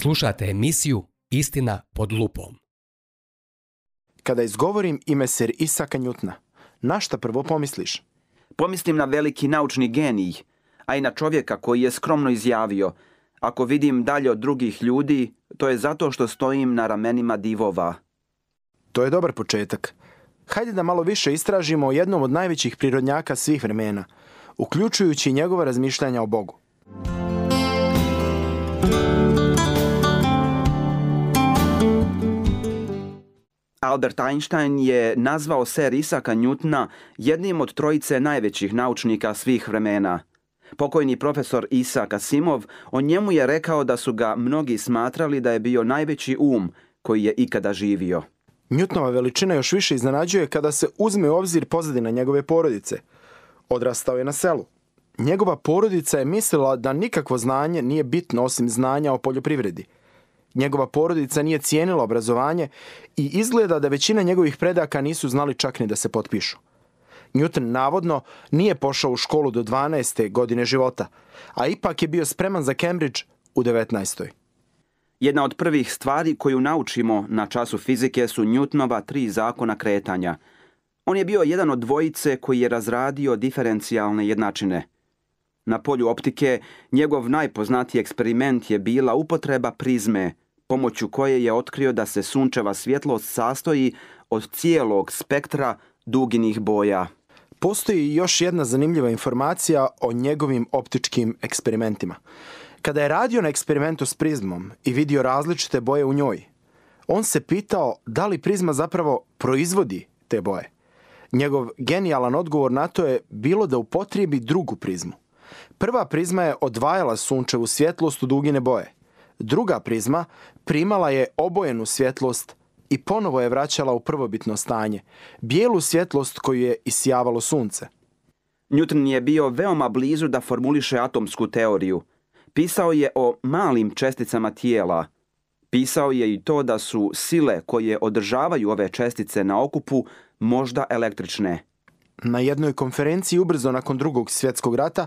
Slušate emisiju Istina pod lupom. Kada izgovorim ime Sir Isaka Njutna, na šta prvo pomisliš? Pomislim na veliki naučni genij, a i na čovjeka koji je skromno izjavio Ako vidim dalje od drugih ljudi, to je zato što stojim na ramenima divova. To je dobar početak. Hajde da malo više istražimo o jednom od najvećih prirodnjaka svih vremena, uključujući njegova razmišljanja o Bogu. Albert Einstein je nazvao ser Isaka Njutna jednim od trojice najvećih naučnika svih vremena. Pokojni profesor Isak Asimov o njemu je rekao da su ga mnogi smatrali da je bio najveći um koji je ikada živio. Njutnova veličina još više iznenađuje kada se uzme u obzir pozadina njegove porodice. Odrastao je na selu. Njegova porodica je mislila da nikakvo znanje nije bitno osim znanja o poljoprivredi – Njegova porodica nije cijenila obrazovanje i izgleda da većina njegovih predaka nisu znali čak ni da se potpišu. Newton, navodno, nije pošao u školu do 12. godine života, a ipak je bio spreman za Cambridge u 19. Jedna od prvih stvari koju naučimo na času fizike su Newtonova tri zakona kretanja. On je bio jedan od dvojice koji je razradio diferencijalne jednačine – Na polju optike njegov najpoznatiji eksperiment je bila upotreba prizme, pomoću koje je otkrio da se sunčeva svjetlost sastoji od cijelog spektra duginih boja. Postoji još jedna zanimljiva informacija o njegovim optičkim eksperimentima. Kada je radio na eksperimentu s prizmom i vidio različite boje u njoj, on se pitao da li prizma zapravo proizvodi te boje. Njegov genijalan odgovor na to je bilo da upotrijebi drugu prizmu. Prva prizma je odvajala sunčevu svjetlost u dugine boje. Druga prizma primala je obojenu svjetlost i ponovo je vraćala u prvobitno stanje, bijelu svjetlost koju je isijavalo sunce. Newton je bio veoma blizu da formuliše atomsku teoriju. Pisao je o malim česticama tijela. Pisao je i to da su sile koje održavaju ove čestice na okupu možda električne – Na jednoj konferenciji ubrzo nakon drugog svjetskog rata,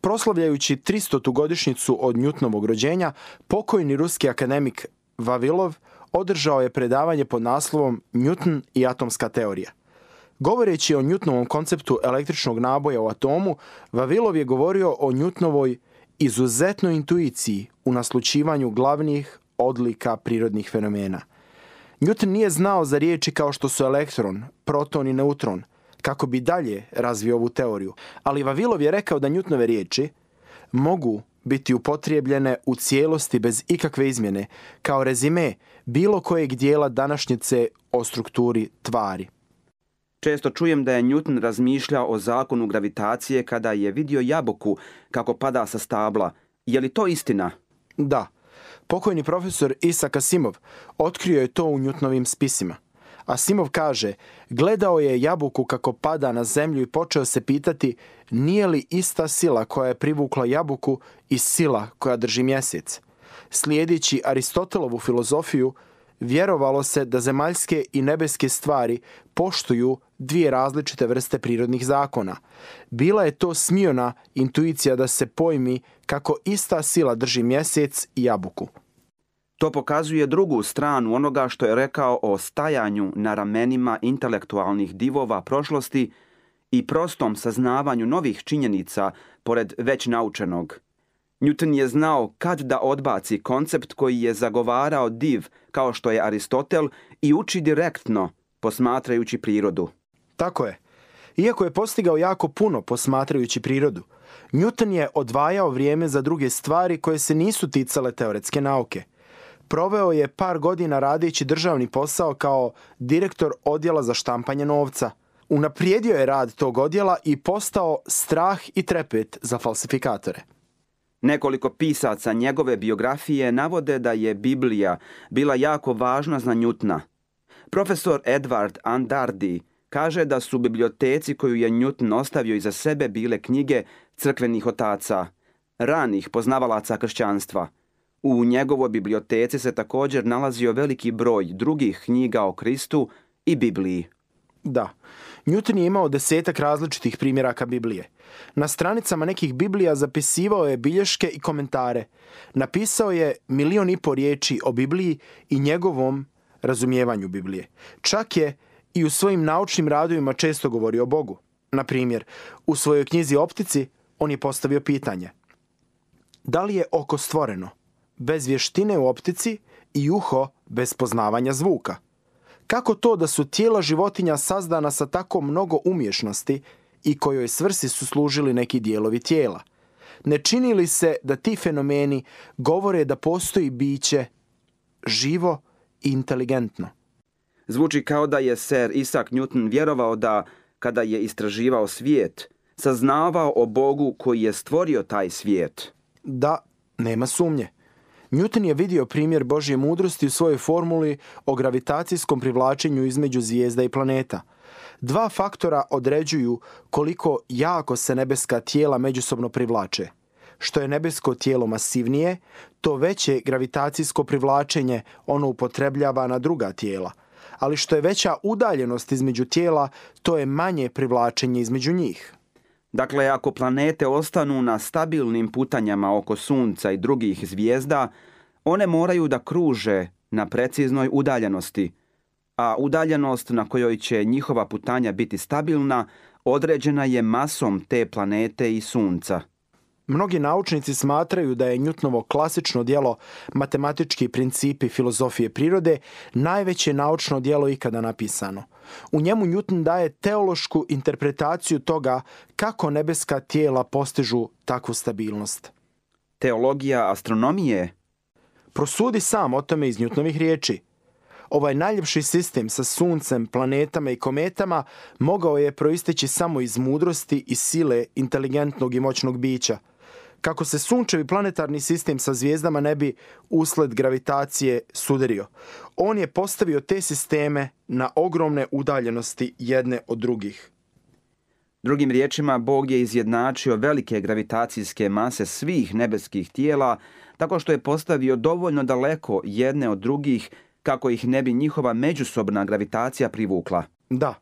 proslavljajući 300. godišnicu od Njutnovog rođenja, pokojni ruski akademik Vavilov održao je predavanje pod naslovom Njutn i atomska teorija. Govoreći o Njutnovom konceptu električnog naboja u atomu, Vavilov je govorio o Njutnovoj izuzetnoj intuiciji u naslučivanju glavnih odlika prirodnih fenomena. Newton nije znao za riječi kao što su elektron, proton i neutron – kako bi dalje razvio ovu teoriju. Ali Vavilov je rekao da Njutnove riječi mogu biti upotrijebljene u cijelosti bez ikakve izmjene, kao rezime bilo kojeg dijela današnjice o strukturi tvari. Često čujem da je Newton razmišljao o zakonu gravitacije kada je vidio jabuku kako pada sa stabla. Je li to istina? Da. Pokojni profesor Isak Asimov otkrio je to u Newtonovim spisima. Asimov kaže, gledao je jabuku kako pada na zemlju i počeo se pitati nije li ista sila koja je privukla jabuku i sila koja drži mjesec. Slijedići Aristotelovu filozofiju, vjerovalo se da zemaljske i nebeske stvari poštuju dvije različite vrste prirodnih zakona. Bila je to smijona intuicija da se pojmi kako ista sila drži mjesec i jabuku. To pokazuje drugu stranu onoga što je rekao o stajanju na ramenima intelektualnih divova prošlosti i prostom saznavanju novih činjenica pored već naučenog. Newton je znao kad da odbaci koncept koji je zagovarao div kao što je Aristotel i uči direktno posmatrajući prirodu. Tako je. Iako je postigao jako puno posmatrajući prirodu, Newton je odvajao vrijeme za druge stvari koje se nisu ticale teoretske nauke – proveo je par godina radeći državni posao kao direktor odjela za štampanje novca. Unaprijedio je rad tog odjela i postao strah i trepet za falsifikatore. Nekoliko pisaca njegove biografije navode da je Biblija bila jako važna za Njutna. Profesor Edward Andardi kaže da su biblioteci koju je Njutn ostavio iza sebe bile knjige crkvenih otaca, ranih poznavalaca kršćanstva – U njegovoj biblioteci se također nalazio veliki broj drugih knjiga o Kristu i Bibliji. Da. Newton je imao desetak različitih primjeraka Biblije. Na stranicama nekih Biblija zapisivao je bilješke i komentare. Napisao je milion i po riječi o Bibliji i njegovom razumijevanju Biblije. Čak je i u svojim naučnim radovima često govorio o Bogu. Na primjer, u svojoj knjizi Optici on je postavio pitanje. Da li je oko stvoreno? bez vještine u optici i uho bez poznavanja zvuka. Kako to da su tijela životinja sazdana sa tako mnogo umješnosti i kojoj svrsi su služili neki dijelovi tijela? Ne čini li se da ti fenomeni govore da postoji biće živo i inteligentno? Zvuči kao da je Sir Isaac Newton vjerovao da, kada je istraživao svijet, saznavao o Bogu koji je stvorio taj svijet. Da, nema sumnje. Newton je vidio primjer Božje mudrosti u svojoj formuli o gravitacijskom privlačenju između zvijezda i planeta. Dva faktora određuju koliko jako se nebeska tijela međusobno privlače. Što je nebesko tijelo masivnije, to veće gravitacijsko privlačenje ono upotrebljava na druga tijela. Ali što je veća udaljenost između tijela, to je manje privlačenje između njih. Dakle, ako planete ostanu na stabilnim putanjama oko Sunca i drugih zvijezda, one moraju da kruže na preciznoj udaljenosti, a udaljenost na kojoj će njihova putanja biti stabilna određena je masom te planete i Sunca. Mnogi naučnici smatraju da je Njutnovo klasično dijelo Matematički principi filozofije prirode najveće naučno dijelo ikada napisano. U njemu Newton daje teološku interpretaciju toga kako nebeska tijela postižu takvu stabilnost. Teologija astronomije? Prosudi sam o tome iz Newtonovih riječi. Ovaj najljepši sistem sa suncem, planetama i kometama mogao je proisteći samo iz mudrosti i sile inteligentnog i moćnog bića – kako se sunčevi planetarni sistem sa zvijezdama ne bi usled gravitacije sudario. On je postavio te sisteme na ogromne udaljenosti jedne od drugih. Drugim riječima, Bog je izjednačio velike gravitacijske mase svih nebeskih tijela tako što je postavio dovoljno daleko jedne od drugih kako ih ne bi njihova međusobna gravitacija privukla. Da.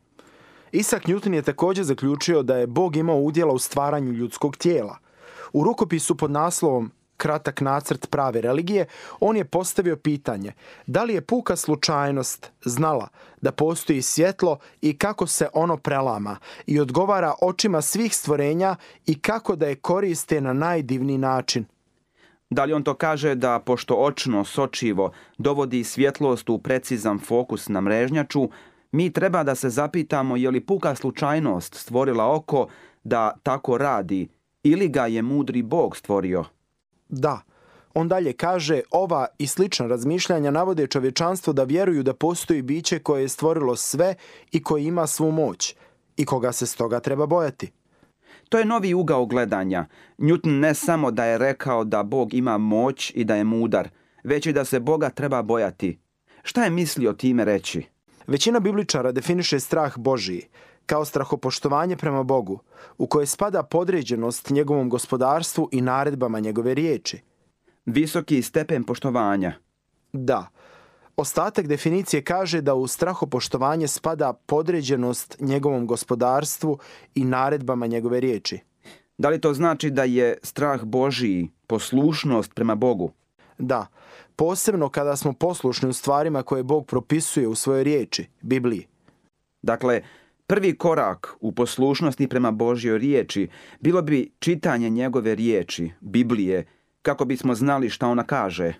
Isak Newton je također zaključio da je Bog imao udjela u stvaranju ljudskog tijela – U rukopisu pod naslovom Kratak nacrt prave religije, on je postavio pitanje da li je puka slučajnost znala da postoji svjetlo i kako se ono prelama i odgovara očima svih stvorenja i kako da je koriste na najdivni način. Da li on to kaže da pošto očno sočivo dovodi svjetlost u precizan fokus na mrežnjaču, mi treba da se zapitamo je li puka slučajnost stvorila oko da tako radi, ili ga je mudri Bog stvorio? Da. On dalje kaže, ova i slična razmišljanja navode čovječanstvo da vjeruju da postoji biće koje je stvorilo sve i koje ima svu moć i koga se stoga treba bojati. To je novi ugao gledanja. Newton ne samo da je rekao da Bog ima moć i da je mudar, već i da se Boga treba bojati. Šta je mislio time reći? Većina bibličara definiše strah Božiji kao strahopoštovanje prema Bogu, u koje spada podređenost njegovom gospodarstvu i naredbama njegove riječi. Visoki stepen poštovanja. Da. Ostatak definicije kaže da u strahopoštovanje spada podređenost njegovom gospodarstvu i naredbama njegove riječi. Da li to znači da je strah Božiji poslušnost prema Bogu? Da, posebno kada smo poslušni u stvarima koje Bog propisuje u svojoj riječi, Bibliji. Dakle, Prvi korak u poslušnosti prema Božjoj riječi bilo bi čitanje njegove riječi, Biblije, kako bismo znali šta ona kaže.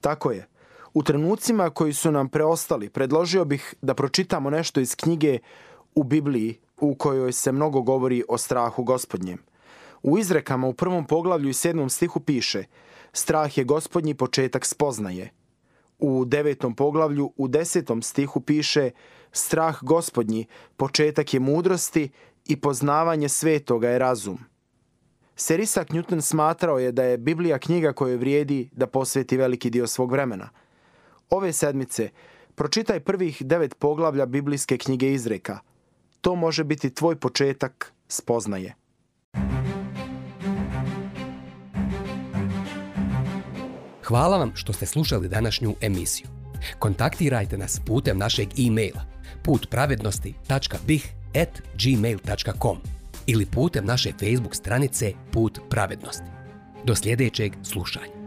Tako je. U trenucima koji su nam preostali, predložio bih da pročitamo nešto iz knjige u Bibliji u kojoj se mnogo govori o strahu gospodnjem. U izrekama u prvom poglavlju i sedmom stihu piše Strah je gospodnji početak spoznaje. U devetom poglavlju u desetom stihu piše Strah strah gospodnji, početak je mudrosti i poznavanje svetoga je razum. Sir Isaac Newton smatrao je da je Biblija knjiga kojoj vrijedi da posveti veliki dio svog vremena. Ove sedmice pročitaj prvih devet poglavlja biblijske knjige Izreka. To može biti tvoj početak spoznaje. Hvala vam što ste slušali današnju emisiju kontaktirajte nas putem našeg e-maila putpravednosti.bih.gmail.com ili putem naše Facebook stranice Put pravednosti. Do sljedećeg slušanja.